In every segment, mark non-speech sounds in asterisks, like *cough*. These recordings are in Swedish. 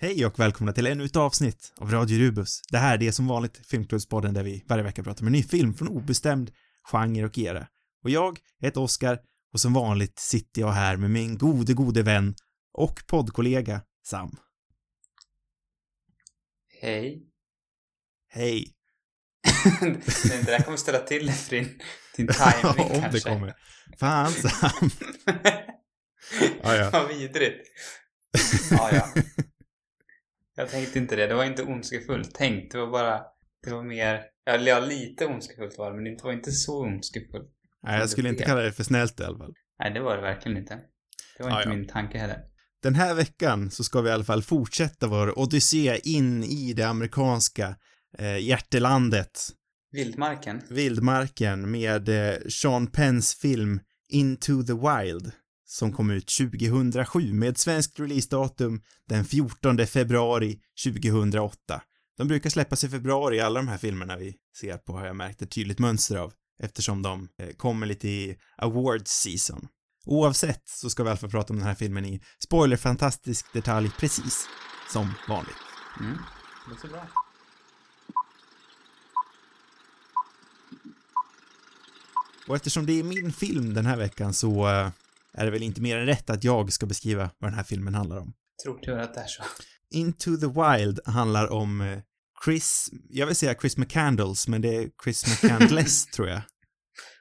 Hej och välkomna till ännu ett avsnitt av Radio Rubus. Det här det är som vanligt Filmklubbspodden där vi varje vecka pratar om en ny film från obestämd genre och era. Och jag heter Oskar och som vanligt sitter jag här med min gode, gode vän och poddkollega Sam. Hej. Hej. *laughs* det där kommer ställa till det för din, din timing *laughs* Om kanske. det kommer. Fan Sam. *laughs* Ja, ja. Vad vidrigt. Ja, ja. Jag tänkte inte det. Det var inte ondskefullt tänkt. Det var bara... Det var mer... Eller ja, lite ondskefullt var det, men det var inte så ondskefullt. Nej, jag skulle inte kalla det för snällt i alla fall. Nej, det var det verkligen inte. Det var Ja, inte ja. min tanke heller. Den här veckan så ska vi i alla fall fortsätta vår odyssé in i det amerikanska eh, hjärtelandet, Vildmarken. vildmarken, med eh, Sean Penns film Into the Wild, som kom ut 2007 med svenskt releasedatum den 14 februari 2008. De brukar släppas i februari, alla de här filmerna vi ser på har jag märkt ett tydligt mönster av, eftersom de eh, kommer lite i awards season. Oavsett så ska vi i alla fall prata om den här filmen i spoilerfantastisk detalj precis som vanligt. Mm. Det låter bra. Och eftersom det är min film den här veckan så eh, är det väl inte mer än rätt att jag ska beskriva vad den här filmen handlar om. Tror du att det är så? Into the Wild handlar om eh, Chris, jag vill säga Chris McCandles, men det är Chris McCandless *laughs* tror jag.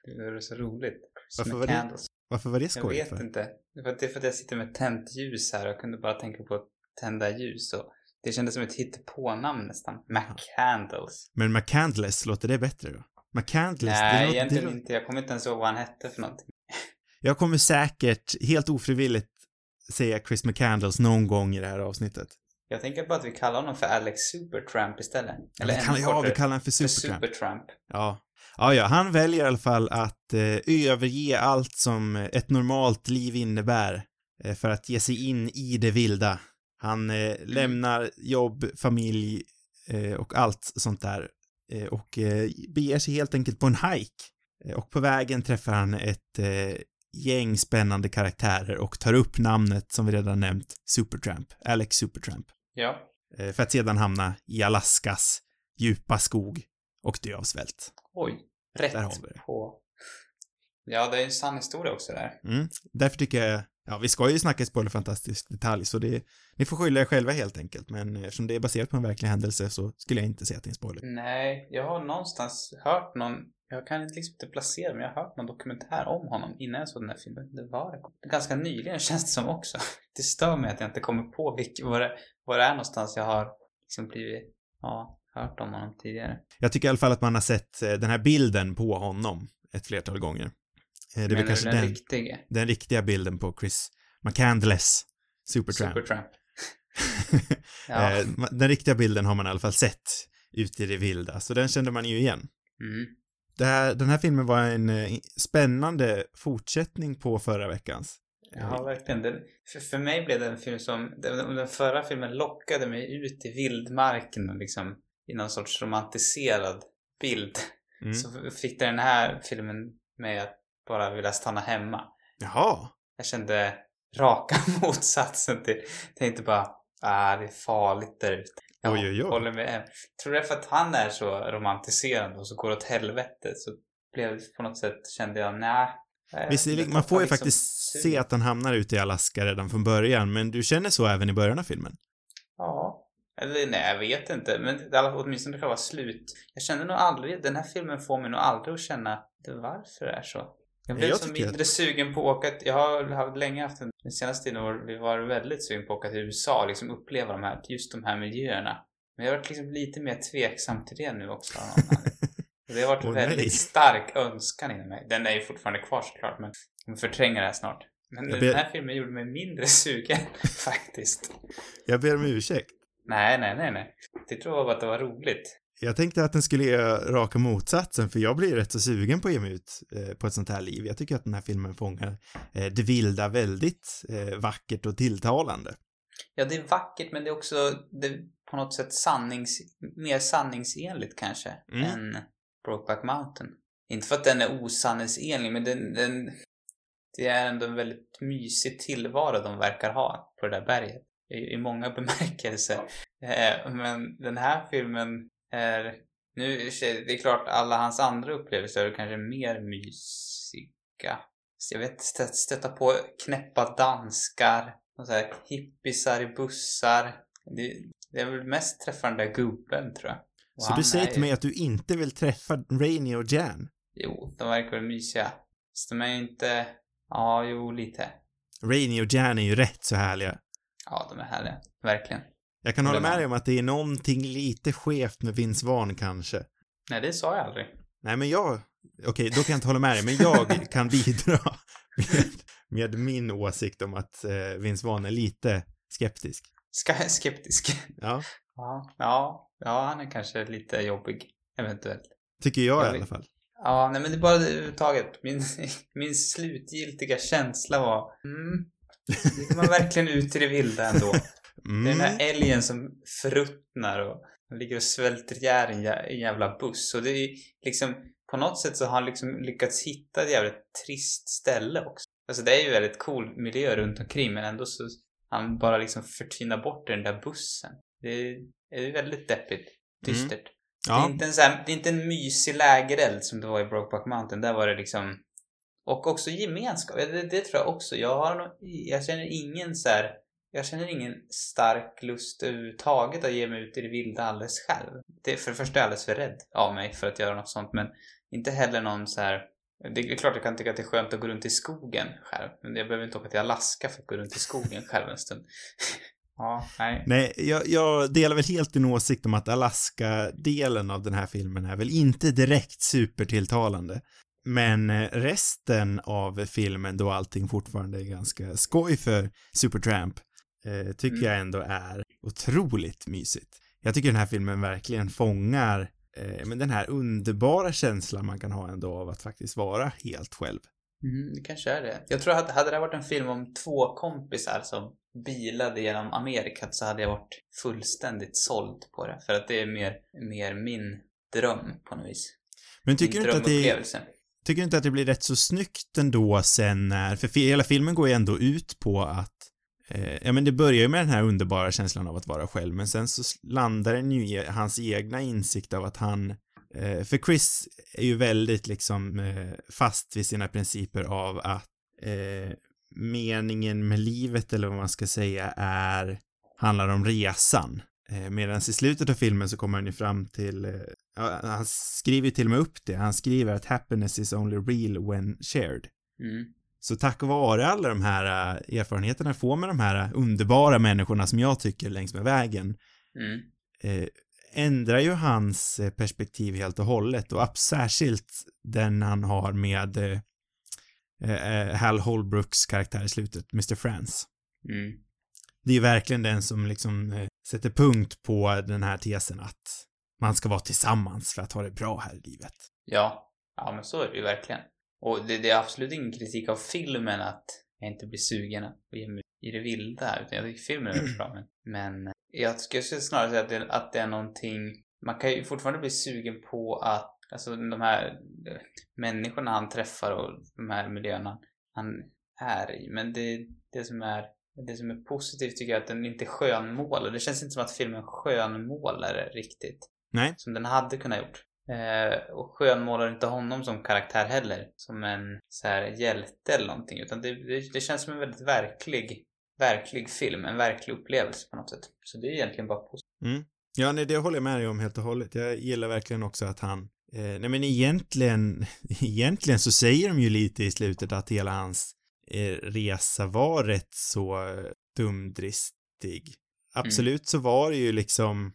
Det är så roligt. Varför Med var det. Varför var det Jag skojigt vet för? inte. Det är för att- det jag sitter med tänt ljus här och kunde bara tänka på att tända ljus och det kändes som ett hittepånamn nästan. McCandles. Men McCandless, låter det bättre då? McCandless, det Nej, låter, det egentligen låter... inte. Jag kommer inte ens ihåg vad han hette för någonting. Jag kommer säkert, helt ofrivilligt, säga Chris McCandles någon gång i det här avsnittet. Jag tänker bara att vi kallar honom för Alex Supertramp istället. Eller vi kallar, ja, vi kallar honom för för Supertramp. Supertramp. Ja. Ja, ja, han väljer i alla fall att eh, överge allt som ett normalt liv innebär eh, för att ge sig in i det vilda. Han eh, lämnar jobb, familj eh, och allt sånt där eh, och eh, beger sig helt enkelt på en hike. Och på vägen träffar han ett gäng spännande karaktärer och tar upp namnet som vi redan nämnt, Supertramp, Alex Supertramp, Ja. eh, för att sedan hamna i Alaskas djupa skog och dö av svält. Oj. Rätt Där har vi det. på... Ja, det är en sann historia också där. Mm. Därför tycker jag, ja vi ska ju snacka spoilerfantastisk detalj så det, ni får skylla er själva helt enkelt men eftersom det är baserat på en verklig händelse så skulle jag inte säga att det är en spoiler. Nej, jag har någonstans hört någon, jag kan liksom inte placera men jag har hört någon dokumentär om honom innan jag såg den här filmen. Det var. Ganska nyligen *laughs* känns det som också. Det stör mig att jag inte kommer på vilk, var, det, var det är någonstans jag har liksom blivit, ja, hört om honom tidigare. Jag tycker i alla fall att man har sett eh, den här bilden på honom ett flertal gånger. Eh, Det är väl kanske den, den, riktige? den riktiga bilden på Chris McCandless Supertramp. Supertramp. *laughs* Ja. Eh, Den riktiga bilden har man i alla fall sett ute i det vilda, så den kände man ju igen. Mm. Här, den här filmen var en eh, spännande fortsättning på förra veckans. Ja, verkligen. Den, för, för mig blev det en film som, den, den förra filmen lockade mig ut i vildmarken och liksom i någon sorts romantiserad bild. Mm. Så fick den här filmen mig att bara vilja stanna hemma. Jaha. Jag kände raka *laughs* motsatsen till, tänkte bara, ah det är farligt där ute. Jag Oj, oj, oj. håller med. Tror det är för att han är så romantiserande och så går åt helvete så blev det på något sätt, kände jag, nej. Visserligen, man får ju faktiskt se att han hamnar ute i Alaska redan från början, men du känner så även i början av filmen? Ja. Eller nej, jag vet inte. Men åtminstone själva slut. Jag kände nog aldrig, den här filmen får mig nog aldrig att känna det varför det är så. Jag blev Jag så tycker mindre sugen på att åka, jag har haft länge haft en, den senaste tiden var vi var väldigt sugen på att åka till USA och liksom uppleva de här, just de här miljöerna. Men jag har varit liksom lite mer tveksam till det nu också. *laughs* Det har varit en nej. väldigt stark önskan inom mig. Den är ju fortfarande kvar såklart, men jag förtränger det här snart. Men Jag den ber- här filmen gjorde mig mindre *laughs* sugen, faktiskt. Jag ber om ursäkt. Nej, nej, nej, nej. Det tror jag bara att det var roligt. Jag tänkte att den skulle göra raka motsatsen, för jag blir rätt så sugen på att ge mig ut eh, på ett sånt här liv. Jag tycker att den här filmen fångar eh, det vilda väldigt eh, vackert och tilltalande. Ja, det är vackert, men det är också det är på något sätt sannings, mer sanningsenligt kanske Mm. än Brokeback Mountain. Inte för att den är osanningsenlig, men den, den, det är ändå en väldigt mysig tillvaro de verkar ha på det där berget. i, i många *laughs* bemärkelser. Eh, men den här filmen är... Nu, det är klart, alla hans andra upplevelser är kanske mer mysiga. Så jag vet, stöta på knäppa danskar, och så här hippisar i bussar. Det, det är väl mest träffa den där gubben, tror jag. Och så du säger till mig att du inte vill träffa Rainy och Jan? Jo, de verkar väl mysiga. Så de är ju inte... Ja, jo, lite. Rainy och Jan är ju rätt så härliga. Ja, de är härliga. Verkligen. Jag kan hålla med dig om att det är någonting lite skevt med Vince Vaughn kanske. Nej, det sa jag aldrig. Nej, men jag... Okej, okay, då kan jag inte hålla med dig, men jag kan bidra med, med min åsikt om att eh, Vince Vaughn är lite skeptisk. Ska, skeptisk? Ja. ja. Ja, ja, han är kanske lite jobbig, eventuellt. Tycker jag, jag i alla fall. Ja, nej men det är bara överhuvudtaget. Min, min slutgiltiga känsla var, mm, gick man verkligen ut i det vilda ändå. Mm. Det är den här mm. älgen som förruttnar och ligger och svälter ihjäl en, en jävla buss. Och det är liksom, på något sätt så har han liksom lyckats hitta ett jävligt trist ställe också. Alltså det är ju väldigt cool miljö runt omkring men ändå så han bara liksom förtvinar bort den där bussen. Det är, det är väldigt deppigt. Dystert. Mm. Ja. Det, är inte en så här, det är inte en mysig lägereld som det var i Brokeback Mountain. Där var det liksom... Och också gemenskap. Det, det tror jag också. Jag har nog, Jag känner ingen så här, jag känner ingen stark lust överhuvudtaget att ge mig ut i det vilda alldeles själv. Det, för det första är jag alldeles för rädd av mig för att göra något sånt. Men inte heller någon så här... Det är klart jag kan tycka att det är skönt att gå runt i skogen själv. Men jag behöver inte åka till Alaska för att gå runt i skogen själv en stund. *laughs* Ja, nej. Nej, jag, jag, delar väl helt din åsikt om att Alaska-delen av den här filmen är väl inte direkt supertilltalande. Men eh, resten av filmen, då allting fortfarande är ganska skoj för Supertramp, eh, tycker mm. jag ändå är otroligt mysigt. Jag tycker den här filmen verkligen fångar eh, men den här underbara känslan man kan ha ändå av att faktiskt vara helt själv. Mm, det kanske är det. Jag tror att hade det varit en film om två kompisar som bilade genom Amerikat så hade jag varit fullständigt såld på det. För att det är mer, mer min dröm på något vis. Men tycker du inte att det Tycker du inte att det blir rätt så snyggt ändå sen när, för hela filmen går ju ändå ut på att eh, ja men det börjar ju med den här underbara känslan av att vara själv, men sen så landar den ju i hans egna insikt av att han eh, för Chris är ju väldigt liksom eh, fast vid sina principer av att eh, meningen med livet eller vad man ska säga är handlar om resan. Eh, medan i slutet av filmen så kommer han ju fram till, eh, han skriver till och med upp det, han skriver att happiness is only real when shared. Mm. Så tack vare alla de här uh, erfarenheterna jag får med de här underbara människorna som jag tycker längs med vägen, mm. eh, ändrar ju hans perspektiv helt och hållet och särskilt den han har med eh, eh, Hal Holbrooks karaktär i slutet, Mr. France. Mm. Det är ju verkligen den som liksom eh, sätter punkt på den här tesen att man ska vara tillsammans för att ha det bra här i livet. Ja, ja men så är det ju verkligen. Och det, det är absolut ingen kritik av filmen att jag inte blir sugen att ge mig i det vilda, utan jag tycker filmen är bra. Men, men jag skulle snarare säga att det, att det är någonting, man kan ju fortfarande bli sugen på att Alltså de här eh, människorna han träffar och de här miljöerna han är i. Men det, det som är det som är positivt tycker jag är att den inte skönmålar. Det känns inte som att filmen skönmålar riktigt. Nej. Som den hade kunnat gjort. Eh, och skönmålar inte honom som karaktär heller. Som en så här hjälte eller någonting. Utan det, det, det, känns som en väldigt verklig, verklig film. En verklig upplevelse på något sätt. Så det är egentligen bara positivt. Mm. Ja, nej, det håller jag med dig om helt och hållet. Jag gillar verkligen också att han Eh, nej men egentligen, *laughs* egentligen så säger de ju lite i slutet att hela hans eh, resa var rätt så dumdristig. Absolut mm. så var det ju liksom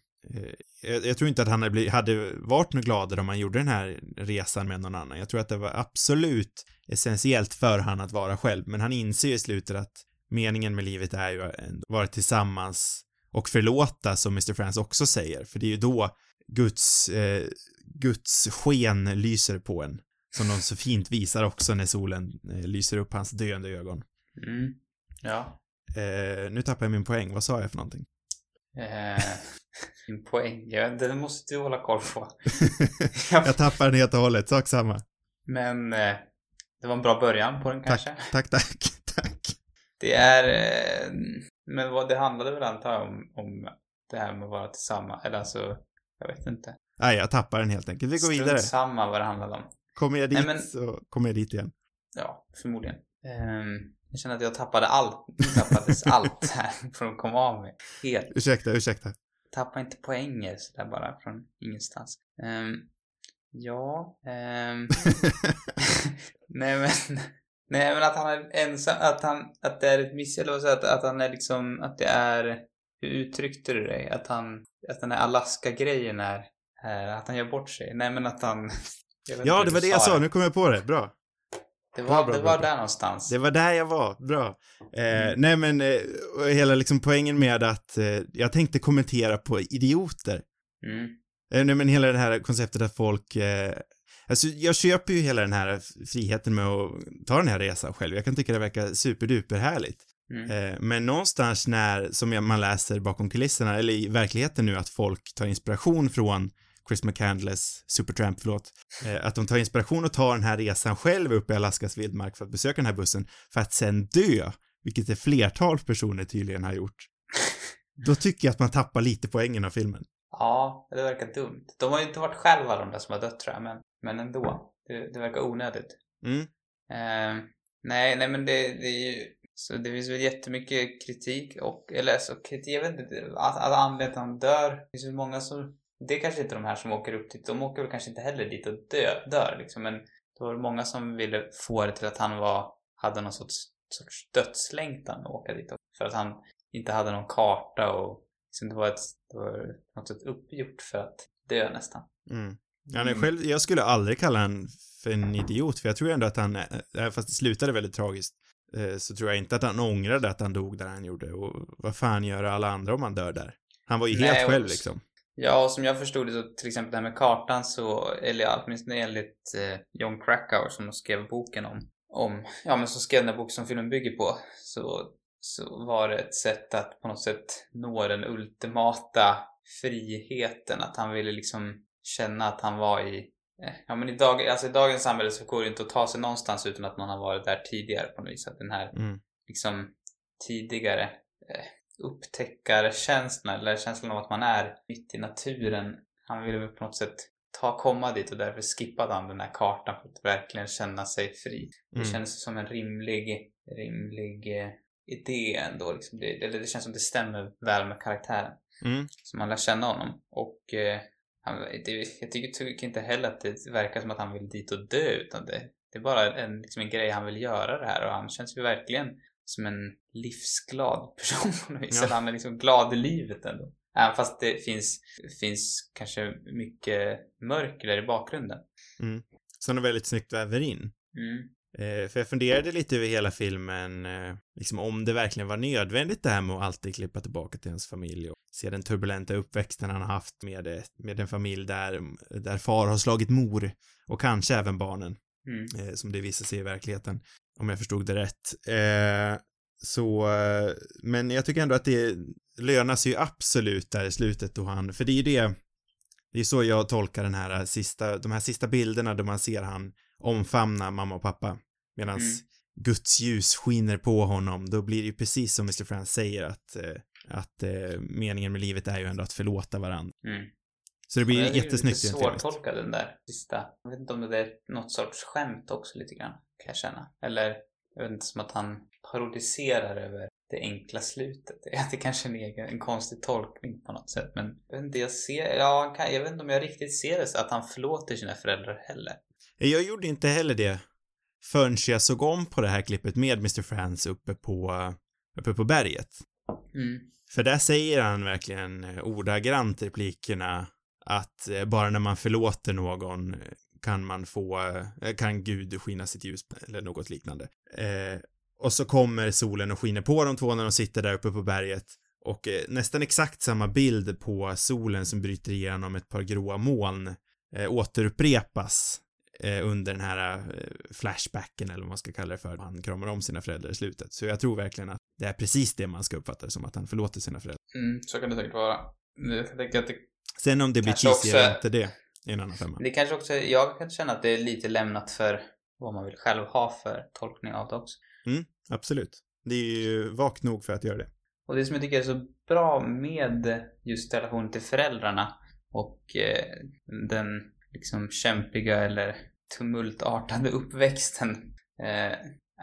jag, jag, tror inte att han hade, varit något gladare om han gjorde den här resan med någon annan. Jag tror att det var absolut essentiellt för han att vara själv, men han inser ju i slutet att meningen med livet är ju att vara tillsammans och förlåta, som Mr. France också säger, för det är ju då Guds eh, Guds sken lyser på en. Som de så fint visar också när solen eh, lyser upp hans döende ögon. Mm. Ja. Eh, nu tappar jag min poäng. Vad sa jag för någonting? Eh, min poäng? Ja, den måste du hålla koll på. *laughs* jag tappar den helt och hållet. Sak samma. Men eh, det var en bra början på den kanske. Tack, tack, tack. *laughs* tack. Det är... Eh, Men vad det handlade väl antar jag om, om det här med att vara tillsammans, eller alltså, jag vet inte. Nej, jag tappar den helt enkelt. Vi går vidare. Strunt samma vad det handlade om. Kommer jag dit Nej, men- så kommer jag dit igen. Ja, förmodligen. Ehm, jag känner att jag tappade allt, tappades *laughs* allt här för att komma av mig. Helt. Ursäkta, ursäkta. Tappa inte poänger sådär bara från ingenstans. Ehm, ja, ehm, *laughs* nej men, nej men att han är ensam, att han, att det är ett miss, eller vad att, att han är liksom, att det är, hur uttryckte du dig? Att han, att den här Alaska-grejen är, är, att han gör bort sig? Nej men att han, ja, det var det jag sa. Nu kommer jag på det. Bra. Det var, bra, det bra, var bra. där någonstans. Det var där jag var. Bra. Eh, Mm. Nej, men eh, hela liksom poängen med att eh, jag tänkte kommentera på idioter. Mm. Eh, nej, men hela det här konceptet att folk... Eh, alltså, jag köper ju hela den här friheten med att ta den här resan själv. Jag kan tycka det verkar superduper härligt. Mm. Eh, men någonstans när, som man läser bakom kulisserna, eller i verkligheten nu, att folk tar inspiration från Chris McCandless Supertramp, förlåt, eh, att de tar inspiration och tar den här resan själv upp i Alaskas vildmark för att besöka den här bussen, för att sen dö, vilket ett flertal personer tydligen har gjort. Då tycker jag att man tappar lite poängen av filmen. Ja, det verkar dumt. De har ju inte varit själva de där som har dött tror jag, men, men ändå. Det, det verkar onödigt. Mm. Eh, nej, nej men det, det är ju... Så det finns väl jättemycket kritik och, eller alltså kritik, jag vet inte, att, att anledningen att han dör. Det finns väl många som, det är kanske inte de här som åker upp dit, de åker väl kanske inte heller dit och dö, dör liksom, men det var många som ville få det till att han var, hade någon sorts, sorts dödslängtan att åka dit för att han inte hade någon karta och liksom det var ett, det var något sätt uppgjort för att dö nästan. Mm. Han är själv, jag skulle aldrig kalla han för en idiot, för jag tror ändå att han, eh, fast det slutade väldigt tragiskt, eh, så tror jag inte att han ångrade att han dog där han gjorde. Och vad fan gör alla andra om han dör där? Han var ju Nej, helt själv liksom. Ja, som jag förstod det så till exempel det här med kartan så, eller åtminstone enligt eh, John Krakauer som skrev boken om, om, ja men som skrev den boken som filmen bygger på, så, så var det ett sätt att på något sätt nå den ultimata friheten, att han ville liksom känna att han var i, eh, ja men i, dag, alltså i dagens samhälle så går det inte att ta sig någonstans utan att någon har varit där tidigare på något vis, att den här Mm. liksom tidigare eh, upptäckarkänslan eller känslan av att man är mitt i naturen. Han ville väl på något sätt ta komma dit och därför skippade han den här kartan för att verkligen känna sig fri. Det Mm. känns som en rimlig, rimlig eh, idé ändå. Liksom det, eller det känns som det stämmer väl med karaktären. Mm. Så man lär känna honom. Och eh, han, det, jag tycker, tycker inte heller att det verkar som att han vill dit och dö utan det, det är bara en, liksom en grej han vill göra det här och han känns ju verkligen som en livsglad person på något vis. Ja. Eller han är liksom glad i livet ändå. Även fast det finns, finns kanske mycket mörker där i bakgrunden. Som de väldigt snyggt väver in. Mm. Eh, för jag funderade lite över hela filmen, eh, liksom om det verkligen var nödvändigt det här med att alltid klippa tillbaka till ens familj och se den turbulenta uppväxten han har haft med, det, med en familj där, där far har slagit mor och kanske även barnen. Mm. eh, som det visar sig i verkligheten, om jag förstod det rätt. Eh, så, eh, men jag tycker ändå att det lönar sig ju absolut där i slutet då han, för det är ju det, det är så jag tolkar den här sista, de här sista bilderna då man ser han omfamna mamma och pappa, medan Mm. Guds ljus skiner på honom, då blir det ju precis som Mr. Frans säger att, eh, att eh, meningen med livet är ju ändå att förlåta varandra. Mm. Så det blir Ja, det är jättesnyggt lite svårtolkad den där sista. Jag vet inte om det är något sorts skämt också lite grann, kan jag känna. Eller, jag vet inte, som att han parodiserar över det enkla slutet. *laughs* Det är- kanske en egen, en konstig tolkning på något sätt. Men jag vet inte, jag ser, ja, jag vet inte om jag riktigt ser det så att han förlåter sina föräldrar heller. Jag gjorde inte heller det förrän jag såg om på det här klippet med Mr. Frans uppe på, uppe på berget. Mm. För där säger han verkligen ordagrant replikerna att eh, bara när man förlåter någon kan man få, eh, kan Gud skina sitt ljus eller något liknande. Eh, och så kommer solen och skiner på de två när de sitter där uppe på berget och eh, nästan exakt samma bild på solen som bryter igenom ett par gråa moln eh, återupprepas eh, under den här eh, flashbacken eller vad man ska kalla det för. Han kramar om sina föräldrar i slutet. Så jag tror verkligen att det är precis det man ska uppfatta det som, att han förlåter sina föräldrar. Mm, så kan det säkert vara. Jag tänker att det, Sen om det blir cheesy eller inte, det är en annan femma. det kanske också, jag kan känna att det är lite lämnat för vad man vill själv ha för tolkning av det också. Absolut. Det är ju vagt nog för att göra det. och det som jag tycker är så bra med just relationen till föräldrarna och eh, den liksom kämpiga eller tumultartade *laughs* uppväxten eh,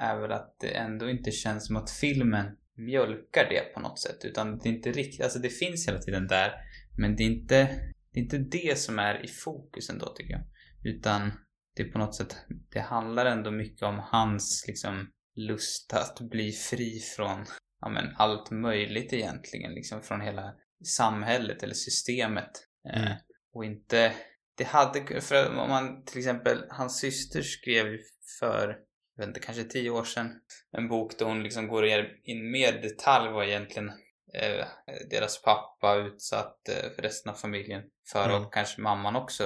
är väl att det ändå inte känns som att filmen mjölkar det på något sätt utan det är inte riktigt, alltså det finns hela tiden där men det är inte inte det som är i fokus ändå tycker jag utan det är på något sätt, det handlar ändå mycket om hans liksom lust att bli fri från ja, men allt möjligt egentligen, liksom från hela samhället eller systemet. Eh, mm. Eh, och inte, det hade, för om man till exempel, hans syster skrev för, jag vet inte, kanske tio år sedan, en bok där hon liksom går in mer detalj vad egentligen eh, deras pappa utsatt eh, för resten av familjen för mm. och kanske mamman också.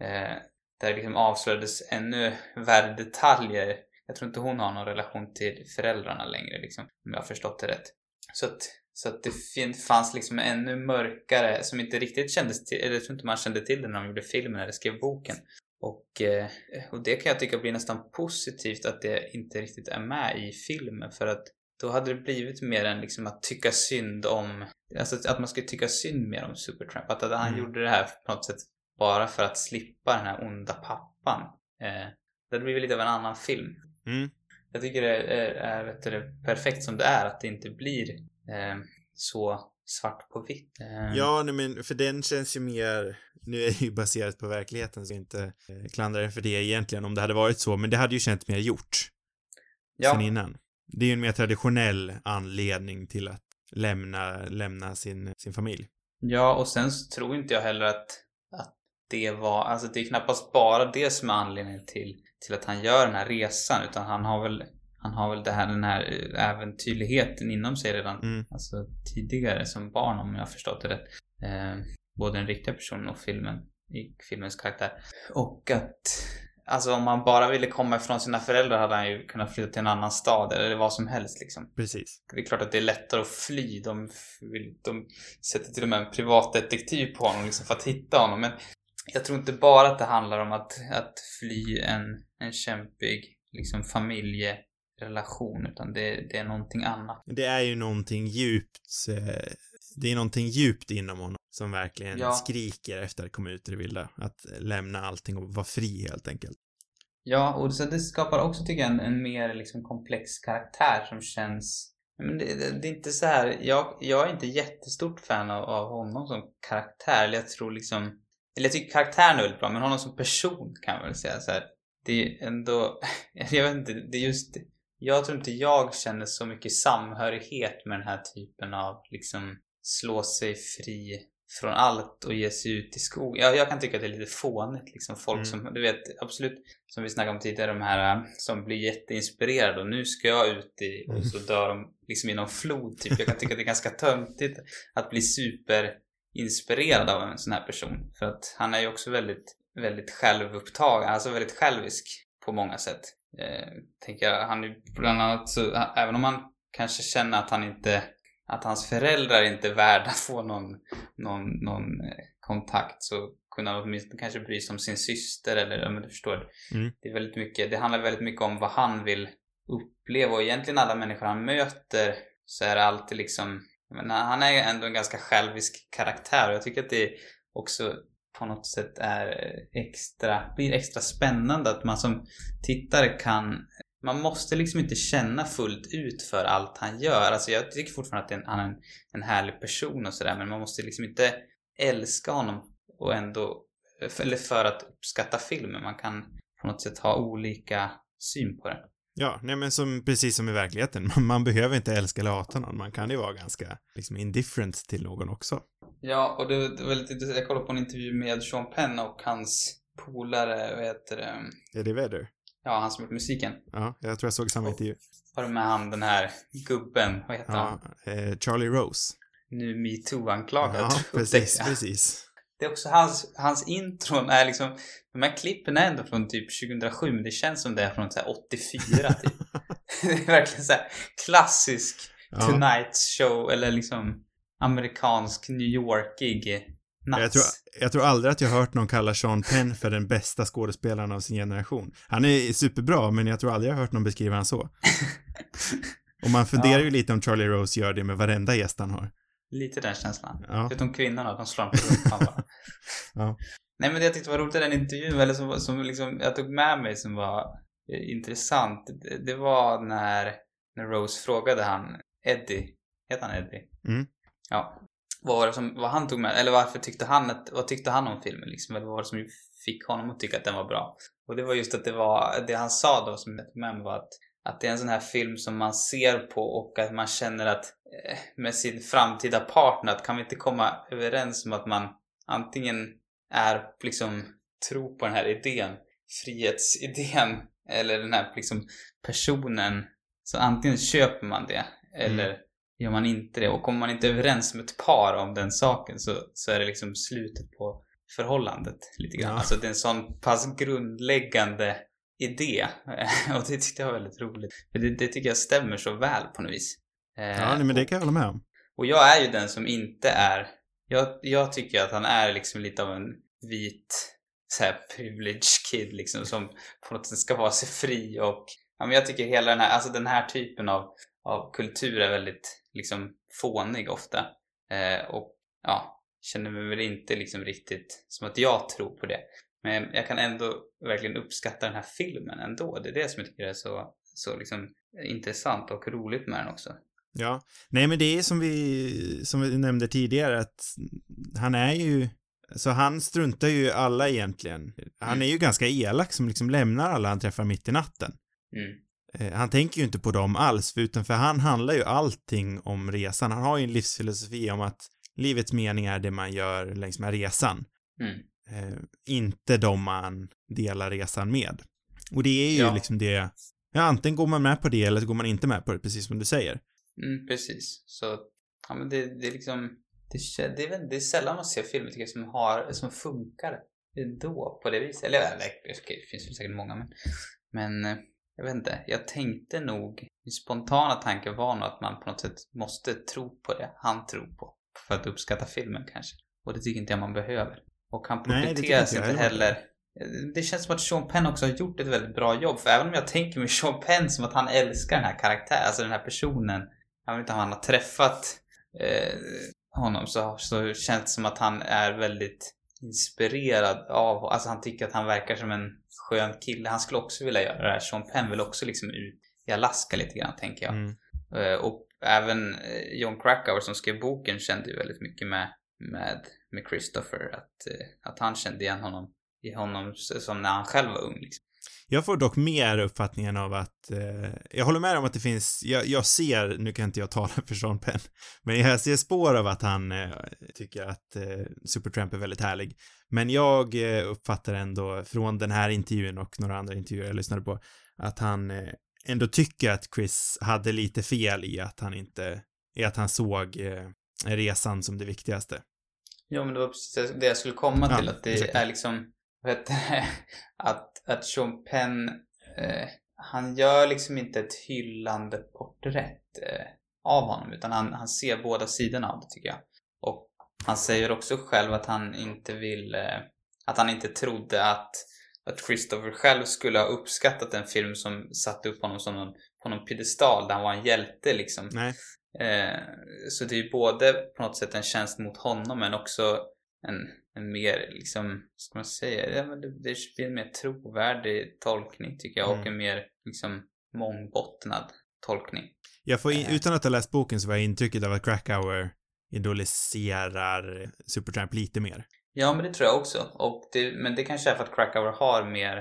Eh, där det liksom avslöjades ännu värre detaljer jag tror inte hon har någon relation till föräldrarna längre liksom, om jag har förstått det rätt. Så att, så att det fanns liksom ännu mörkare, som inte riktigt kändes till, eller jag tror inte man kände till det när de gjorde filmen eller skrev boken. Och, och det kan jag tycka blir nästan positivt att det inte riktigt är med i filmen för att då hade det blivit mer än liksom att tycka synd om, alltså att man skulle tycka synd mer om Supertramp. Att, att han mm. gjorde det här på något sätt bara för att slippa den här onda pappan. Eh, det hade blivit lite av en annan film. Mm. Jag tycker det är, är, är det, perfekt som det är, att det inte blir eh, så svart på vitt. Eh. Ja, nej, men för den känns ju mer, nu är det ju baserat på verkligheten så inte eh, klandrar den för det egentligen om det hade varit så, men det hade ju känts mer gjort. Ja. Sen innan. Det är ju en mer traditionell anledning till att lämna, lämna sin, sin familj. Ja, och sen så tror inte jag heller att, att det var, alltså det är knappast bara det som är anledningen till till att han gör den här resan utan han har väl han har väl det här, den här äventyrligheten inom sig redan mm. alltså, tidigare som barn om jag har förstått det rätt. Eh, både den riktiga personen och filmen, i filmens karaktär. Och att Alltså om man bara ville komma ifrån sina föräldrar hade han ju kunnat flytta till en annan stad eller vad som helst liksom. Precis. Det är klart att det är lättare att fly. De, de sätter till och med en privatdetektiv på honom liksom för att hitta honom. Men jag tror inte bara att det handlar om att, att fly en, en kämpig liksom familjerelation utan det, det är någonting annat. Det är ju någonting djupt, eh, det är någonting djupt inom honom som verkligen ja. skriker efter att komma ut i det vilda. Att lämna allting och vara fri helt enkelt. Ja, och så det skapar också tycker jag en, en mer liksom komplex karaktär som känns men det, det, det, är inte så här, jag, jag är inte jättestort fan av, av honom som karaktär. Jag tror liksom eller jag tycker karaktären är väldigt bra, men honom som person kan man väl säga så här, Det är ändå, *laughs* jag vet inte, det är just jag tror inte jag känner så mycket samhörighet med den här typen av liksom slå sig fri från allt och ge sig ut i skogen. Jag, jag kan tycka att det är lite fånigt liksom. Folk mm. som, du vet, absolut, som vi snackade om tidigare, de här som blir jätteinspirerade och nu ska jag ut i, och så dör de liksom i någon flod typ. Jag kan tycka att det är ganska töntigt att bli super inspirerad av en sån här person. För att han är ju också väldigt, väldigt självupptagen, alltså väldigt självisk på många sätt. Eh, tänker jag, han är bland annat så, även om man kanske känner att han inte, att hans föräldrar inte är värda att få någon, någon, någon eh, kontakt så kunde han åtminstone kanske bry sig om sin syster eller, ja men du förstår. Mm. Det är väldigt mycket, det handlar väldigt mycket om vad han vill uppleva och egentligen alla människor han möter så är det alltid liksom men han är ju ändå en ganska självisk karaktär och jag tycker att det också på något sätt är extra, blir extra spännande att man som tittare kan man måste liksom inte känna fullt ut för allt han gör. Alltså jag tycker fortfarande att han är en, en härlig person och sådär men man måste liksom inte älska honom och ändå, eller för att uppskatta filmen. Man kan på något sätt ha olika syn på den. Ja, nej men som, precis som i verkligheten. *laughs* Man, man behöver inte älska eller hata någon. Man kan ju vara ganska, liksom indifferent till någon också. Ja, och det, det var lite intressant. Jag kollade på en intervju med Sean Penn och hans polare, vad heter det? Eddie Vedder. Ja, han som gjort musiken. Ja, jag tror jag såg samma intervju. Var det med han den här gubben, vad heter ja, han? Eh, Charlie Rose. Nu metoo-anklagad. Ja, *laughs* precis, precis. Det är också hans, hans intron är liksom, de här klippen är ändå från typ 2007 men det känns som det är från så 84 typ. *laughs* *laughs* det är verkligen så klassisk ja. Tonight Show eller liksom amerikansk New Yorkig Jag tror, jag tror aldrig att jag hört någon kalla Sean Penn för den bästa skådespelaren av sin generation. Han är superbra, men jag tror aldrig jag hört någon beskriva honom så. *laughs* Och man funderar Ja. ju lite om Charlie Rose gör det med varenda gäst han har. Lite den känslan. Ja. Förutom kvinnorna, de slår honom. *laughs* Ja. Nej men det jag tyckte var roligt i den intervjun, eller som, som liksom jag tog med mig som var eh, intressant, det, det var när, när Rose frågade han, Eddie, heter han Eddie? Mm. Ja. Vad var det som, vad han tog med, eller varför tyckte han att, vad tyckte han om filmen liksom? Eller vad var det som fick honom att tycka att den var bra? Och det var just att det var, det han sa då som jag tog med mig var att att det är en sån här film som man ser på och att man känner att eh, med sin framtida partner att kan vi inte komma överens om att man antingen är liksom tro på den här idén, frihetsidén *laughs* eller den här liksom personen. Så antingen köper man det eller gör man inte det och kommer man inte överens som ett par om den saken så, så är det liksom slutet på förhållandet lite grann. Ja. Alltså det är en sån pass grundläggande idé *laughs* och det tyckte jag var väldigt roligt. För det, det tycker jag stämmer så väl på något vis. Eh, Ja, nej, men det kan jag hålla med om. och jag är ju den som inte är... Jag, jag tycker att han är liksom lite av en vit så här privileged kid liksom som på något sätt ska vara sig fri och... Ja, men jag tycker hela den här, alltså den här typen av, av kultur är väldigt liksom fånig ofta. Eh, och ja, känner mig väl inte liksom riktigt som att jag tror på det. Men jag kan ändå verkligen uppskatta den här filmen ändå. Det är det som jag tycker är så, så liksom intressant och roligt med den också. Ja. Nej, men det är som vi, som vi nämnde tidigare att han är ju, så han struntar ju alla egentligen. Han Mm. är ju ganska elak som liksom lämnar alla han träffar mitt i natten. Mm. Eh, Han tänker ju inte på dem alls, för utan för han handlar ju allting om resan. Han har ju en livsfilosofi om att livets mening är det man gör längs med resan. Mm. Eh, inte de man delar resan med. Och det är ju Ja. liksom det, ja, antingen går man med på det eller så går man inte med på det, precis som du säger. Mm, precis. Så, ja men det, det är liksom, det, det, är, det är sällan man ser filmer tycker jag som har, som funkar ändå på det viset. Eller, eller det finns väl säkert många men, men eh, jag vet inte. Jag tänkte nog, min spontana tanke var nog att man på något sätt måste tro på det han tror på. För att uppskatta filmen kanske. Och det tycker inte jag man behöver. Och han profiteras inte heller. heller. Det känns som att Sean Penn också har gjort ett väldigt bra jobb. För även om jag tänker mig Sean Penn som att han älskar den här karaktären, alltså den här personen. Jag vet inte om han har träffat eh, honom så, så känns det som att han är väldigt inspirerad av, alltså han tycker att han verkar som en skön kille. Han skulle också vilja göra det här. Sean Penn vill också liksom ut i Alaska lite grann tänker jag. Mm. Eh, Och även eh, John Krakauer som skrev boken kände ju väldigt mycket med, med, med Christopher. Att, eh, att han kände igen honom i honom som när han själv var ung. Liksom. Jag får dock mer uppfattningen av att, eh, jag håller med om att det finns, jag, jag ser, nu kan inte jag tala för Sean Penn, men jag ser spår av att han eh, tycker att eh, Supertramp är väldigt härlig. Men jag eh, uppfattar ändå från den här intervjun och några andra intervjuer jag lyssnade på, att han eh, ändå tycker att Chris hade lite fel i att han inte, i att han såg eh, resan som det viktigaste. Ja men det var precis det jag skulle komma Ja, till. Att det exakt. är liksom, det? *laughs* Att, att Sean Penn, eh, han gör liksom inte ett hyllande porträtt eh, av honom. Utan han, han ser båda sidorna av det tycker jag. Och han säger också själv att han inte vill, eh, att han inte trodde att, att Christopher själv skulle ha uppskattat en film som satte upp honom som någon, på någon piedestal där han var en hjälte liksom. Nej, Eh, så det är ju både på något sätt en tjänst mot honom men också en, en mer, liksom, ska man säga, ja, men det, det blir en mer trovärdig tolkning tycker jag och Mm. en mer liksom mångbottnad tolkning. jag får, in, Eh. utan att ha läst boken så var jag intrycket av att Krakauer idoliserar Supertramp lite mer. Ja men det tror jag också. Och det, men det kanske är för att Krakauer har mer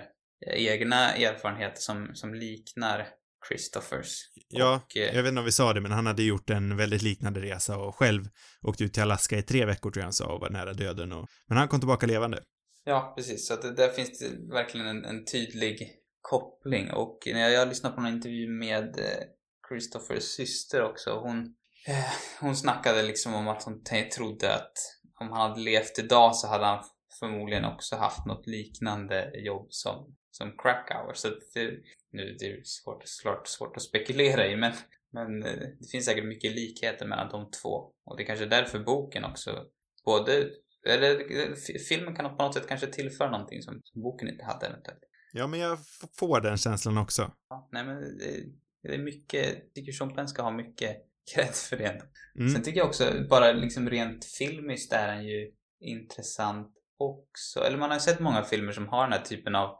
eh, egna erfarenheter som, som liknar Christophers. Ja, Och, eh, jag vet inte om vi sa det, men han hade gjort en väldigt liknande resa och själv åkt ut till Alaska i tre veckor tror jag han sa och var nära döden och... Men han kom tillbaka levande. Ja, precis. Så att det, där finns det verkligen en, en tydlig koppling. Och när jag, jag lyssnade på en intervju med eh, Christophers syster också. Hon, eh, hon snackade liksom om att hon trodde att om han hade levt idag så hade han förmodligen också haft något liknande jobb som, som Krakauer. Så det, nu det är svårt, svårt, svårt att spekulera i men, men eh, det finns säkert mycket likheter mellan de två. Och det är kanske är därför boken också både eller f- filmen kan på något sätt kanske tillföra någonting som, som boken inte hade eventuellt. Ja, men jag får den känslan också. Ja, nej men det, det är mycket, jag tycker Penn ska ha mycket *laughs* cred för det. Mm. Sen tycker jag också, bara liksom rent filmiskt är den ju intressant också. Eller man har ju sett många filmer som har den här typen av eh,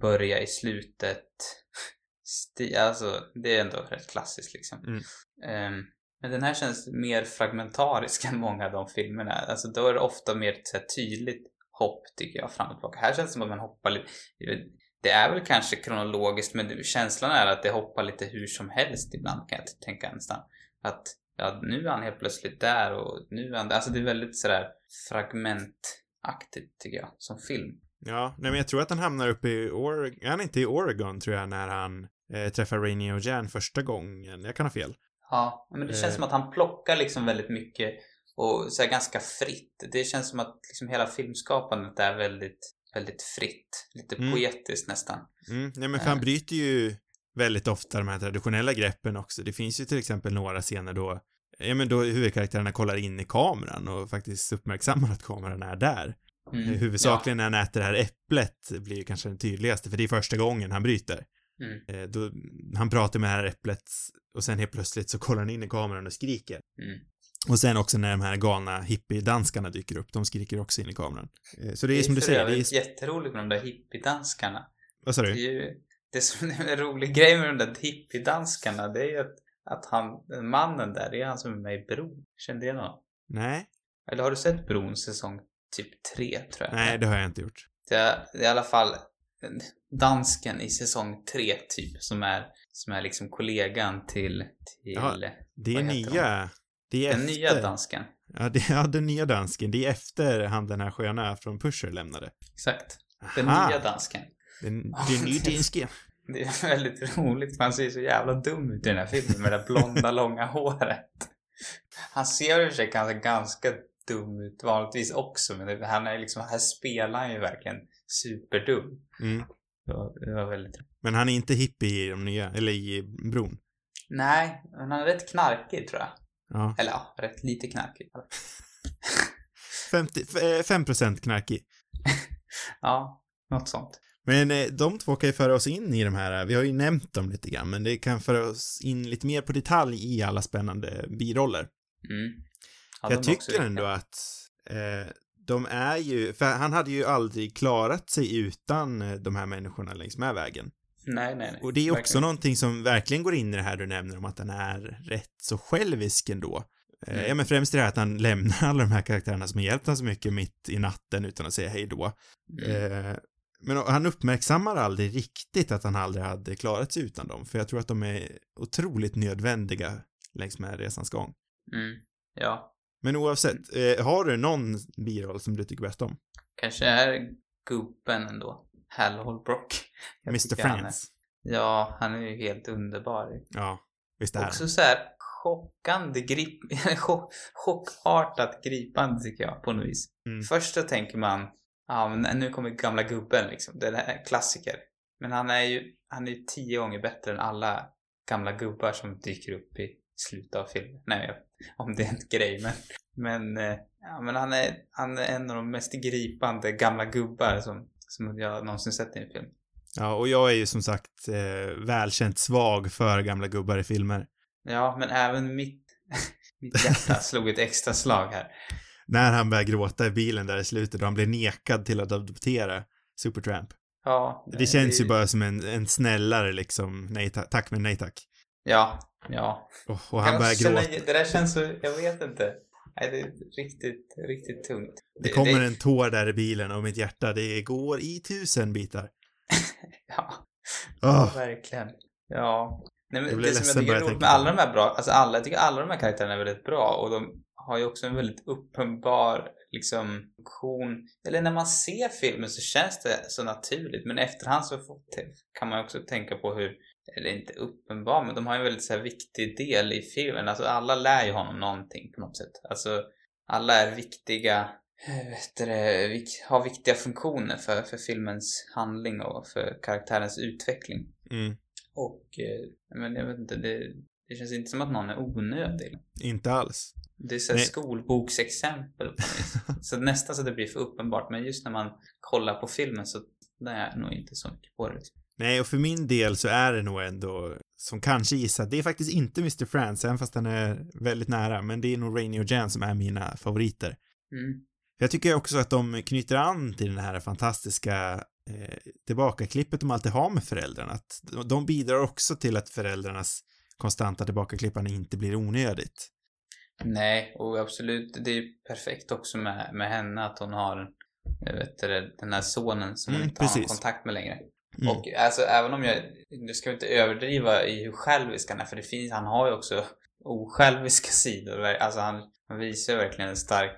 börja i slutet. Alltså, det är ändå rätt klassiskt liksom. Mm. Ehm, men den här känns mer fragmentarisk *laughs* än många av de filmerna. Alltså då är det ofta mer så här tydligt hopp tycker jag fram och tillbaka. Här känns det som att man hoppar lite. Det är väl kanske kronologiskt men känslan är att det hoppar lite hur som helst ibland kan jag tänka nästan. Att ja, nu är han helt plötsligt där och nu är han där. Alltså det är väldigt sådär fragmentaktigt tycker jag som film. Ja, nej men jag tror att han hamnar uppe i Oregon, är han inte i Oregon tror jag när han eh, träffar Rainy och Jan första gången? Jag kan ha fel. Ja, men det känns Eh. som att han plockar liksom väldigt mycket och så här ganska fritt. Det känns som att liksom hela filmskapandet är väldigt, väldigt fritt. Lite Mm. poetiskt nästan. Mm, nej men för Eh. han bryter ju väldigt ofta de här traditionella greppen också. Det finns ju till exempel några scener då, ja men då huvudkaraktärerna kollar in i kameran och faktiskt uppmärksammar att kameran är där. Mm. Huvudsakligen när han äter det här äpplet blir ju kanske den tydligaste, för det är första gången han bryter. Ja. Mm. Eh, då, han pratar med det här äpplet och sen helt plötsligt så kollar han in i kameran och skriker. Mm. Och sen också när de här galna hippiedanskarna dyker upp, de skriker också in i kameran. Eh, Så det är som du säger, det är... jätteroligt med de där hippiedanskarna. Vad sa Det är du? ju, det som är en rolig grej med de där hippiedanskarna, det är ju att, att han, mannen där, det är han som är med i Bron. Kände det någon? Nej, Eller har du sett Bron säsong typ tre, tror jag? nej det har jag inte gjort. Det är, det är i alla fall dansken i säsong tre typ som är, som är liksom kollegan till, till Jaha, Det är nya... Det är den efter... nya dansken. Ja, det, ja, den nya dansken. Det är efter han den här sköna från Pusher lämnade. Exakt. Den Aha, nya dansken. Den, den nya *laughs* dansken. Det är väldigt roligt för han ser så jävla dum ut i den här filmen med det blonda långa håret. Han ser i och för sig ganska dum ut vanligtvis också men han är liksom, här spelar han ju verkligen superdum. Mm. Var, det var väldigt Men han är inte hippie i de nya, eller i bron. Nej, men han är rätt knarkig tror jag. Ja. Eller ja, rätt lite knarkig. *laughs* 50, f- eh, 5% knarkig. *laughs* Ja, något sånt. Men eh, de två kan ju föra oss in i de här, vi har ju nämnt dem lite grann, men det kan föra oss in lite mer på detalj i alla spännande biroller. Mm. Ja, jag tycker ändå att eh, de är ju, för han hade ju aldrig klarat sig utan eh, de här människorna längs med vägen. Nej, nej, nej. Och det är också Verkligen. någonting som verkligen går in i det här du nämner om att han är rätt så självisk ändå. Eh, Mm. Ja men främst det här att han lämnar *laughs* alla de här karaktärerna som har hjälpt honom så mycket mitt i natten utan att säga hej då. Mm. Eh, men han uppmärksammar aldrig riktigt att han aldrig hade klarat sig utan dem, för jag tror att de är otroligt nödvändiga längs med resans gång. Mm. Ja, Men oavsett, eh, har du någon biroll som du tycker bäst om? kanske är gubben ändå. Hal Holbrook. Jag Mr. tycker han är-? Ja, han är ju helt underbar. Ja, visst är han. Också så här chockande, grip, *laughs* chock, chockartat gripande tycker jag på något vis. Mm. Först så tänker man, ja men nu kommer gamla gubben liksom, det är klassiker. Men han är ju, han är ju tio gånger bättre än alla gamla gubbar som dyker upp i slutet av filmen. Nej, om det är en grej men, men, eh, ja, men han, är, han är en av de mest gripande gamla gubbar som, som jag någonsin sett i en film. Ja, och jag är ju som sagt eh, välkänt svag för gamla gubbar i filmer. Ja, men även mitt, *laughs* mitt hjärta *laughs* slog ett extra slag här. När han börjar gråta i bilen där i slutet och han blir nekad till att adoptera Supertramp. Ja, Det känns ju bara som en, en snällare liksom, nej ta- tack men nej tack. Ja, ja. Och, och han Jag börjar gråta. Det där känns så, jag vet inte. Nej, det är riktigt, riktigt tungt. Det kommer en tår där i bilen och mitt hjärta, det går i tusen bitar. *laughs* Ja, Åh, verkligen. Ja. Nej, Jag men blir det som jag ledsen tycker är jag roligt med alla de här bra, alltså alla, jag tycker alla de här karaktärerna är väldigt bra och de har ju också en väldigt uppenbar liksom funktion. Eller när man ser filmen så känns det så naturligt men efterhand så får, kan man också tänka på hur, eller inte uppenbar, men de har en väldigt så här viktig del i filmen. Alltså alla lär ju honom någonting på något sätt. Alltså alla är viktiga, eh, vet det, har viktiga funktioner för, för filmens handling och för karaktärens utveckling. mm, Och, eh, men jag vet inte, det, det känns inte som att någon är onödig. inte alls. Det är så skolboksexempel på något vis. *laughs* Så nästan så det blir för uppenbart. Men just när man kollar på filmen så det är nog inte så mycket på det. Liksom. Nej, och för min del så är det nog ändå, som kanske gissat, det är faktiskt inte Mr. France, även fast den är väldigt nära, men det är nog Rainy och Jan som är mina favoriter. Mm. Jag tycker också att de knyter an till den här fantastiska eh, tillbakaklippet de alltid har med föräldrarna. Att de bidrar också till att föräldrarnas konstanta tillbakaklippande inte blir onödigt. Nej, och absolut, det är perfekt också med, med henne att hon har vet den här sonen som hon Mm, inte har precis. kontakt med längre. Mm. Och alltså även om jag, nu ska vi inte överdriva i hur självisk han är, för det finns, han har ju också osjälviska *laughs* sidor. Alltså han, han visar verkligen en stark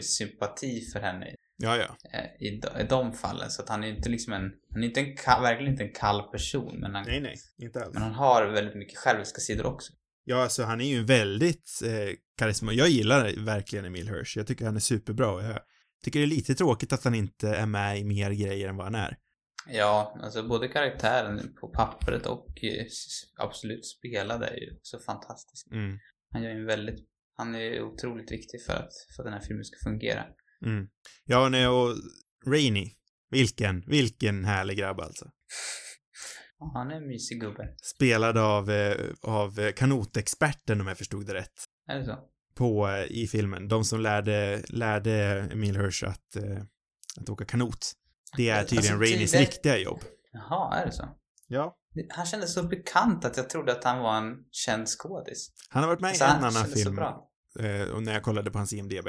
sympati för henne Ja, ja. eh, i, de- i de fallen. Så att han är inte liksom en, han är inte en kall, verkligen inte en kall person, men han, Nej, nej, inte alls. men han har väldigt mycket själviska sidor också. Ja, alltså han är ju väldigt eh, karisma. Jag gillar verkligen Emil Hirsch. Jag tycker han är superbra. Jag tycker det är lite tråkigt att han inte är med i mer grejer än vad han är. Ja, alltså både karaktären på pappret och absolut spelade är ju också fantastisk. Mm. Han gör en väldigt, han är otroligt viktig för att, för att den här filmen ska fungera. Mm. Ja, nej, och Rainy. Vilken, vilken härlig grabb alltså. Ja, han är en mysig gubbe. Spelad av, eh, av kanotexperten om jag förstod det rätt. Är det så? På, eh, i filmen. De som lärde, lärde Emil Hirsch att, eh, att åka kanot. Det är Alltså, tydligen Rainys tydligen- riktiga jobb. Jaha, är det så? Ja. Det- Han kändes så bekant att jag trodde att han var en känd skådis. Han har varit med Alltså, i en han annan kändes så film. bra. Eh, och när jag kollade på hans IMDB.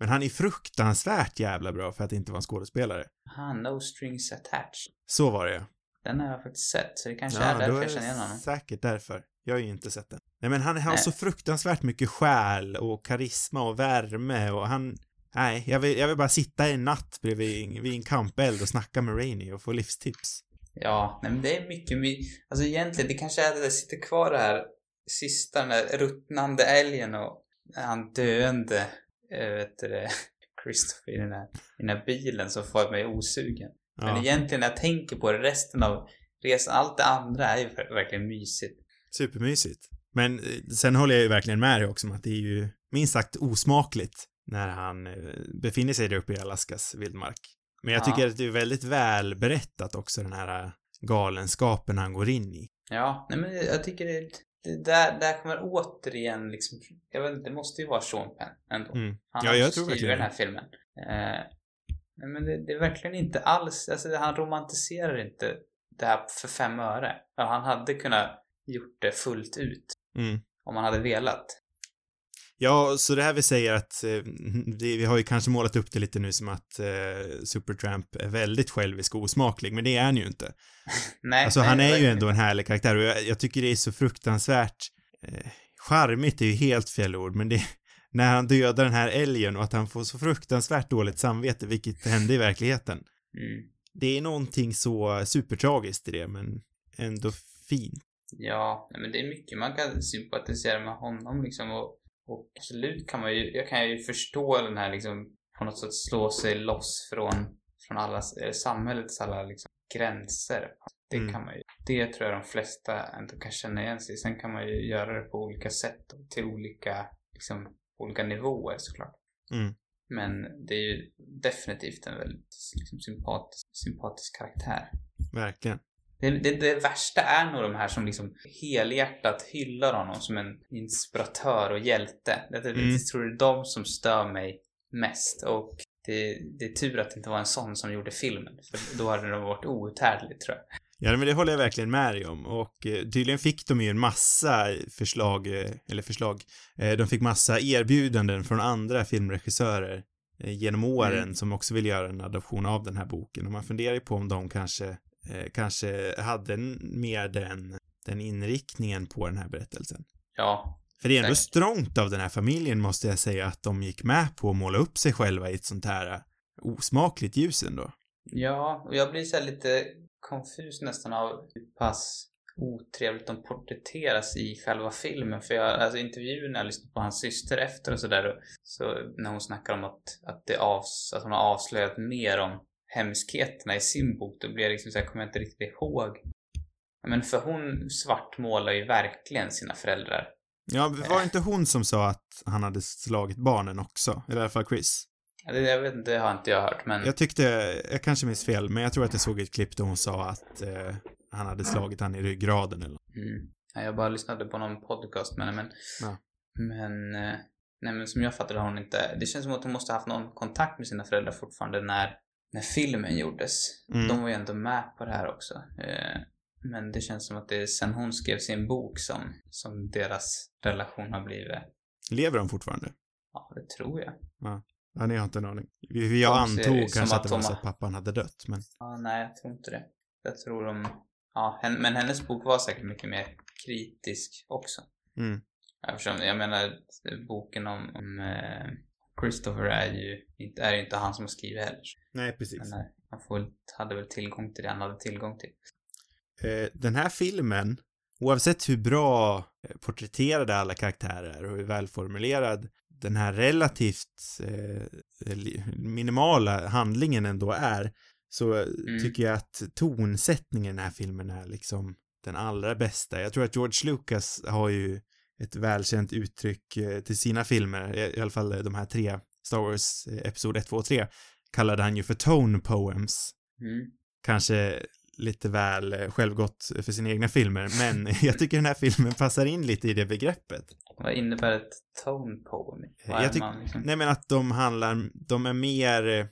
Men han är fruktansvärt jävla bra för att inte vara en skådespelare. Aha, No Strings Attached. Så var det ja. Den har jag faktiskt sett, så det kanske är därför jag känner igen honom. säkert därför. Jag har ju inte sett den. Nej men han har Nej. så fruktansvärt mycket själ och karisma och värme och han... Nej, jag vill, jag vill bara sitta en natt bredvid vid en kampeld och snacka med Rainy och få livstips. Ja, nej men det är mycket, my- alltså egentligen, det kanske är det där sitter kvar det här sista, den där ruttnande älgen och han döende, äh, vet du det, *laughs* Christopher i den här, i den här bilen som får mig osugen. Men Ja, egentligen när jag tänker på det, resten av resan, allt det andra är ju ver- verkligen mysigt. supermysigt. Men eh, sen håller jag ju verkligen med dig också om att det är ju minst sagt osmakligt när han eh, befinner sig där uppe i Alaskas vildmark. Men jag Ja. tycker att det är väldigt väl berättat också den här eh, galenskapen han går in i. Ja, nej men jag tycker det, det där, där kommer återigen liksom, jag vet inte, det måste ju vara Sean Penn ändå. Mm. Han Ja, jag tror verkligen den här filmen. Eh, nej, men det, det är verkligen inte alls, alltså han romantiserar inte det här för fem öre. Han hade kunnat gjort det fullt ut Mm. om han hade velat. Ja, så det här vi säger att eh, det, vi har ju kanske målat upp det lite nu som att eh, Supertramp är väldigt självisk och osmaklig, men det är han ju inte. *laughs* Nej, Alltså nej, han är ju ändå en härlig karaktär och jag, jag tycker det är så fruktansvärt eh, charmigt är ju helt fel ord, men det när han dödar den här älgen och att han får så fruktansvärt dåligt samvete, vilket hände i verkligheten. Mm. Det är någonting så supertragiskt i det, men ändå fint. Ja, men det är mycket man kan sympatisera med honom liksom och, och absolut kan man ju, jag kan ju förstå den här liksom på något sätt slå sig loss från, från alla, eh, samhällets alla liksom gränser. Det Mm. kan man ju, det tror jag de flesta ändå kan känna igen sig. Sen kan man ju göra det på olika sätt och till olika, liksom, olika nivåer såklart. Mm. Men det är ju definitivt en väldigt liksom, sympatisk, sympatisk karaktär. Verkligen. Det, det, det värsta är nog de här som liksom helhjärtat hyllar honom som en inspiratör och hjälte. Det, det, Mm. Jag tror det är de som stör mig mest. Och det, det är tur att det inte var en sån som gjorde filmen. För då hade det varit outhärdligt tror jag. Ja, men det håller jag verkligen med dig om och eh, tydligen fick de ju en massa förslag, eh, eller förslag, eh, de fick massa erbjudanden från andra filmregissörer eh, genom åren Mm. som också vill göra en adoption av den här boken och man funderar ju på om de kanske, eh, kanske hade mer den, den inriktningen på den här berättelsen. Ja, För det är ändå Säkert. strångt av den här familjen måste jag säga att de gick med på att måla upp sig själva i ett sånt här eh, osmakligt ljus ändå. ja och jag blir så här lite konfus nästan av hur pass otrevligt de porträtteras i själva filmen. För jag, alltså intervjun när jag lyssnade på hans syster efter och sådär. Så när hon snackar om att, att, det avs, att hon har avslöjat mer om hemskheterna i sin bok. Då blir jag liksom så här, kommer jag inte riktigt ihåg. Men för hon svartmålar ju verkligen sina föräldrar. Ja, var det inte hon som sa att han hade slagit barnen också? Eller i alla fall Chris? Ja, Det, jag vet inte, det har inte jag hört men... Jag tyckte, jag kanske minns fel, men jag tror att jag såg ett klipp där hon sa att, eh, han hade slagit han i ryggraden eller. Mm. Ja, jag bara lyssnade på någon podcast med henne, men... Ja. Men... eh, Nej, men som jag fattade har hon inte... Det känns som att hon måste ha haft någon kontakt med sina föräldrar fortfarande när, när filmen gjordes. Mm. De var ju ändå med på det här också. Eh, Men det känns som att det är sen hon skrev sin bok som, som deras relation har blivit... Lever de fortfarande? Ja, det tror jag. Ja, ni har inte en aning. Vi, jag antog kanske att att det var så att pappan hade dött, men Ja, nej, jag tror inte det. Jag tror de... Ja, men hennes bok var säkert mycket mer kritisk också. mm. Eftersom, jag menar, boken om, om eh, Christopher är ju inte, är ju inte han som har skrivit heller. Nej, precis. Men nej, han får, hade väl tillgång till det han hade tillgång till. Eh, den här filmen, oavsett hur bra eh, porträtterade alla karaktärer är och hur välformulerad den här relativt eh, minimala handlingen ändå är, så Mm. tycker jag att tonsättningen i den här filmen är liksom den allra bästa. Jag tror att George Lucas har ju ett välkänt uttryck eh, till sina filmer, i alla fall de här tre, Star Wars eh, Episod 1, 2 och 3, kallade han ju för tone poems Mm. kanske lite väl eh, självgott för sina egna filmer, men *laughs* jag tycker den här filmen passar in lite i det begreppet. Vad innebär ett tone poem? Vad Jag är tyck- man liksom? Nej men att de handlar, de är mer, eh,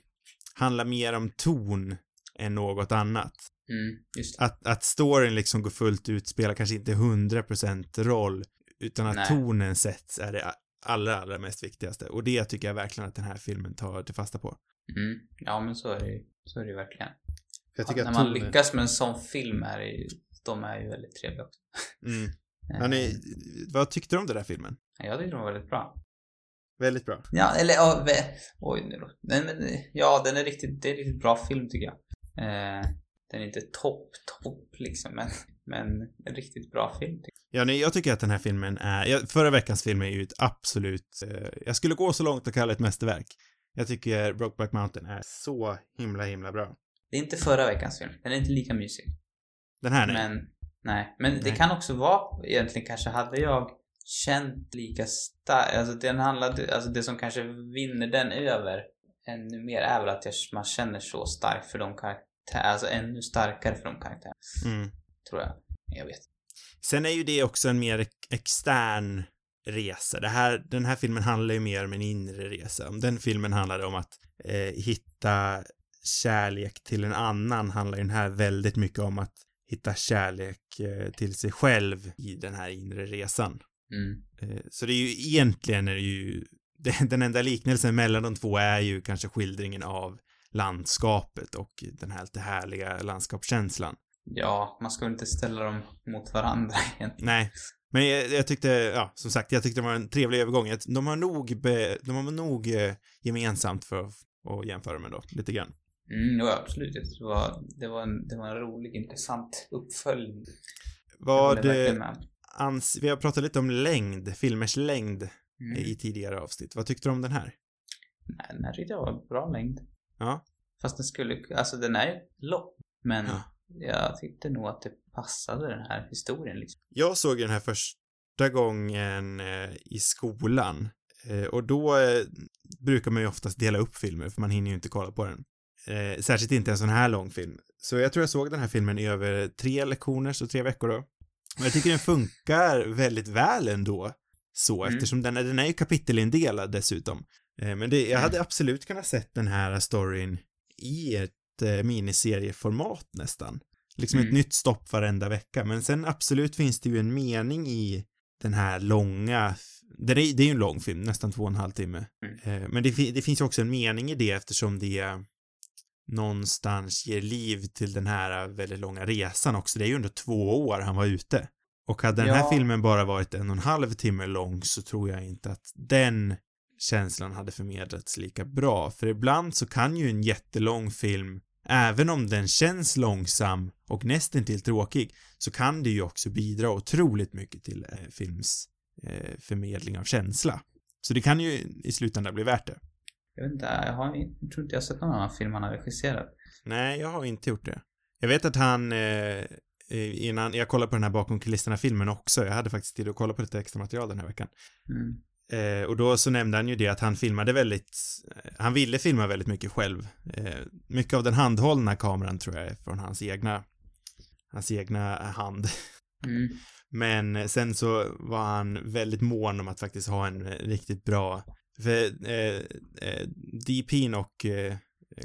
handlar mer om ton än något annat. Mm. Att, att storyn liksom går fullt ut spelar kanske inte 100% roll, utan att Nej. tonen sätts är det allra, allra mest viktigaste. Och det tycker jag verkligen att den här filmen tar till fasta på. Mm. Ja, men så är det ju. Så är det verkligen. Jag När man lyckas med en sån film är det ju, de är ju väldigt trevliga också. Mm. *laughs* Eh, Hörni, vad tyckte du om den där filmen? Jag tyckte de var väldigt bra. Väldigt bra. Ja, eller ja, ve- oj nu då. Nej, men ja, den är riktigt, det är en riktigt bra film tycker jag. Eh, den är inte topp, topp liksom, men, men en riktigt bra film Ja, nej, jag tycker att den här filmen är, förra veckans film är ju ett absolut, eh, jag skulle gå så långt och kalla det ett mästerverk. Jag tycker Brokeback Mountain är så himla, himla bra. Det är inte förra veckans film. Den är inte lika mysig. Den här nej. Men, nej. Men det Nej. kan också vara, egentligen kanske hade jag känt lika starkt, alltså den handlade, alltså det som kanske vinner den över ännu mer är väl att jag, man känner så starkt för de karaktärerna, alltså ännu starkare för de karaktärerna, Mm. Tror jag. Jag vet. Sen är ju det också en mer ex- extern resa. Det här, den här filmen handlar ju mer om en inre resa. Om den filmen handlade om att eh, hitta kärlek till en annan handlar ju den här väldigt mycket om att hitta kärlek eh, till sig själv i den här inre resan. Mm. Eh, Så det är ju egentligen är det ju *laughs* den enda liknelsen mellan de två är ju kanske skildringen av landskapet och den här lite härliga landskapskänslan. Ja, man ska väl inte ställa dem mot varandra *laughs* egentligen. Nej, men jag, jag tyckte, ja, som sagt, jag tyckte det var en trevlig övergång. De har nog, be, de har nog eh, gemensamt för att, jämföra med då, lite grann. Mm, jo, absolut. Det var, det, var en, det var en rolig, intressant uppföljning. Vad, ans, vi har pratat lite om längd, filmers längd Mm. i tidigare avsnitt. Vad tyckte du om den här? Nej, den här tyckte jag var bra längd. Ja. Fast den skulle, alltså den är lång. Men Ja. Jag tyckte nog att det passade den här historien liksom. Jag såg den här första gången eh, i skolan eh, och då eh, brukar man ju oftast dela upp filmer för man hinner ju inte kolla på den. Eh, särskilt inte en sån här lång film. Så jag tror jag såg den här filmen i över tre lektioner, så tre veckor då. Men jag tycker den funkar väldigt väl ändå. Så, Mm. eftersom den är, den är ju kapitelindelad dessutom. Eh, men det, jag Mm. hade absolut kunnat sett den här storyn i ett eh, miniserieformat nästan. Liksom ett Mm. nytt stopp varenda vecka. Men sen absolut finns det ju en mening i den här långa, det är, det är ju en lång film, nästan två och en halv timme. Mm. Eh, Men det, det finns ju också en mening i det eftersom det någonstans ger liv till den här väldigt långa resan också. Det är ju under två år han var ute. Och hade den här Ja. filmen bara varit en och en halv timme lång så tror jag inte att den känslan hade förmedlats lika bra. För ibland så kan ju en jättelång film, även om den känns långsam och nästan till tråkig, så kan det ju också bidra otroligt mycket till eh, films eh, förmedling av känsla. Så det kan ju i slutändan bli värt det. Jag vet inte, jag, har, jag tror inte jag har sett någon annan film han har regisserat. Nej, jag har inte gjort det. Jag vet att han, eh, innan, jag kollade på den här bakom kulisserna-filmen också, jag hade faktiskt tid att kolla på lite extra material den här veckan. Mm. Eh, och då så nämnde han ju det att han filmade väldigt, eh, han ville filma väldigt mycket själv. Eh, mycket av den handhållna kameran tror jag är från hans egna, hans egna hand. Mm. *laughs* Men sen så var han väldigt mån om att faktiskt ha en riktigt bra, för eh, eh, DP'n och eh,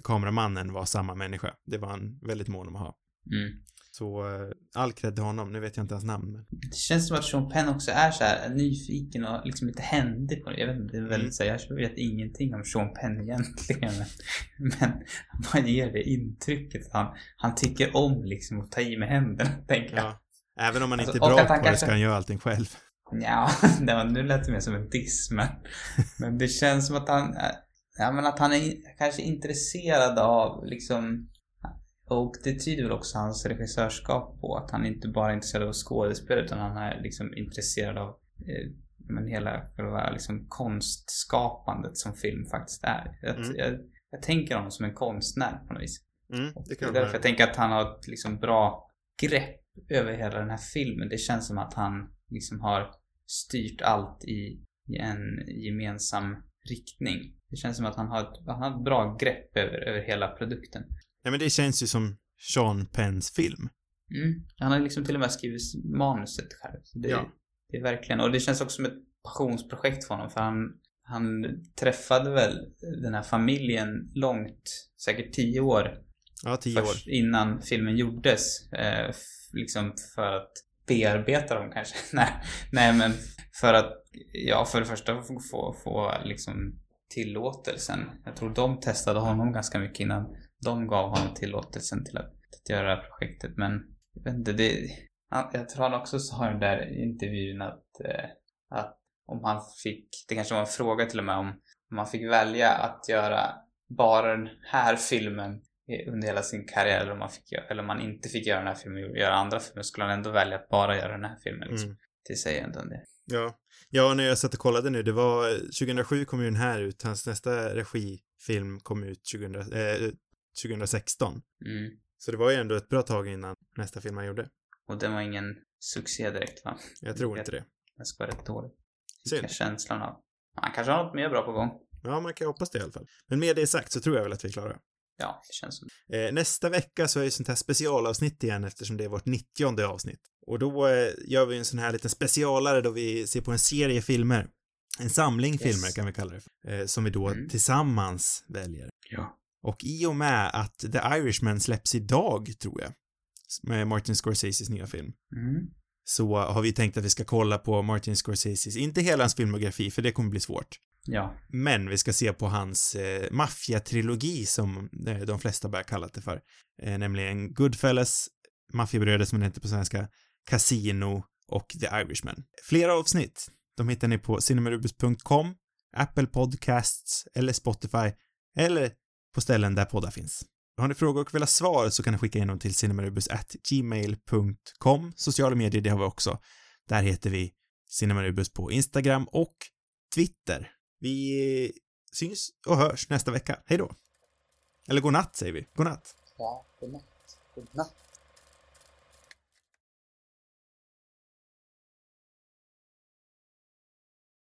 kameramannen var samma människa. Det var han väldigt mån om att ha. Mm. Så eh, all cred till honom, nu vet jag inte hans namn. Men... Det känns som att Sean Penn också är så här nyfiken och liksom lite händig på det. Jag vet inte, det är väldigt Mm. så här, jag vet ingenting om Sean Penn egentligen. Men, *laughs* men man ger det intrycket att han, han tycker om liksom att ta i med händerna, tänker jag. Ja. Även om Alltså, inte och är bra på det kanske- ska han göra allting själv. Ja, *laughs* det var, nu lät det mer som en diss, men, *laughs* men det känns som att han, ja, men att han är kanske intresserad av liksom och det tyder väl också hans regissörskap på att han inte bara är intresserad av skådespel utan han är liksom intresserad av eh, men hela själva liksom konstskapandet som film faktiskt är. Jag, Mm. jag, jag tänker honom som en konstnär på något vis. Mm, det det är därför jag tänker att han har ett liksom bra grepp över hela den här filmen. Det känns som att han liksom har styrt allt i, i en gemensam riktning. Det känns som att han har ett, han har ett bra grepp över, över hela produkten. Ja, men det känns ju som Sean Penns film. Mm. Han har liksom till och med skrivit manuset själv. Så det, Ja. det är verkligen, och det känns också som ett passionsprojekt för honom. För han, han träffade väl den här familjen långt, säkert tio år Ja, tio år. innan filmen gjordes. Eh, liksom för att bearbeta dem kanske. *laughs* nej, nej, men för att, ja, för det första få, få, få liksom tillåtelsen. Jag tror de testade honom ganska mycket innan de gav honom tillåtelsen till att, att göra det här projektet. Men jag vet inte, det, jag tror han också sa i den där intervjun att, eh, att om han fick, det kanske var en fråga till och med om, om han fick välja att göra bara den här filmen under hela sin karriär eller om, man fick, eller om man inte fick göra den här filmen och göra andra filmer skulle han ändå välja att bara göra den här filmen. Liksom. Mm. Det säger ändå del. Ja. Ja, när jag satt och kollade nu, det var 2007 kom ju den här ut, hans nästa regifilm kom ut 2000, eh, 2016. Mm. Så det var ju ändå ett bra tag innan nästa film han gjorde. Och den var ingen succé direkt va? Jag tror inte det. Den ska vara rätt dålig. Synd. känslan av. Han kanske har något mer bra på gång. Ja, man kan hoppas det i alla fall. Men med det sagt så tror jag väl att vi är klara. Ja, det känns som Eh, nästa vecka så är det sånt här specialavsnitt igen eftersom det är vårt 90 avsnitt. Och då eh, gör vi en sån här liten specialare då vi ser på en serie filmer. En samling Yes. filmer kan vi kalla det för, eh, Som vi då Mm. tillsammans väljer. Ja. Och i och med att The Irishman släpps idag, tror jag, med Martin Scorseses nya film, Mm. så har vi tänkt att vi ska kolla på Martin Scorseses, inte hela hans filmografi, för det kommer bli svårt. Ja. Men vi ska se på hans eh, maffiatrilogi som eh, de flesta börjar kalla det för. Eh, nämligen Goodfellas, Maffiabröder som det heter på svenska, Casino och The Irishman. Flera avsnitt, de hittar ni på cinemarubus.com, Apple Podcasts eller Spotify eller på ställen där poddar finns. Har ni frågor och vill ha svar så kan ni skicka in dem till cinemarubus@gmail.com. Sociala medier, det har vi också. Där heter vi Cinemarubus på Instagram och Twitter. Vi syns och hörs nästa vecka. Hej då! Eller god natt säger vi. God natt. Ja, godnatt. Godnatt.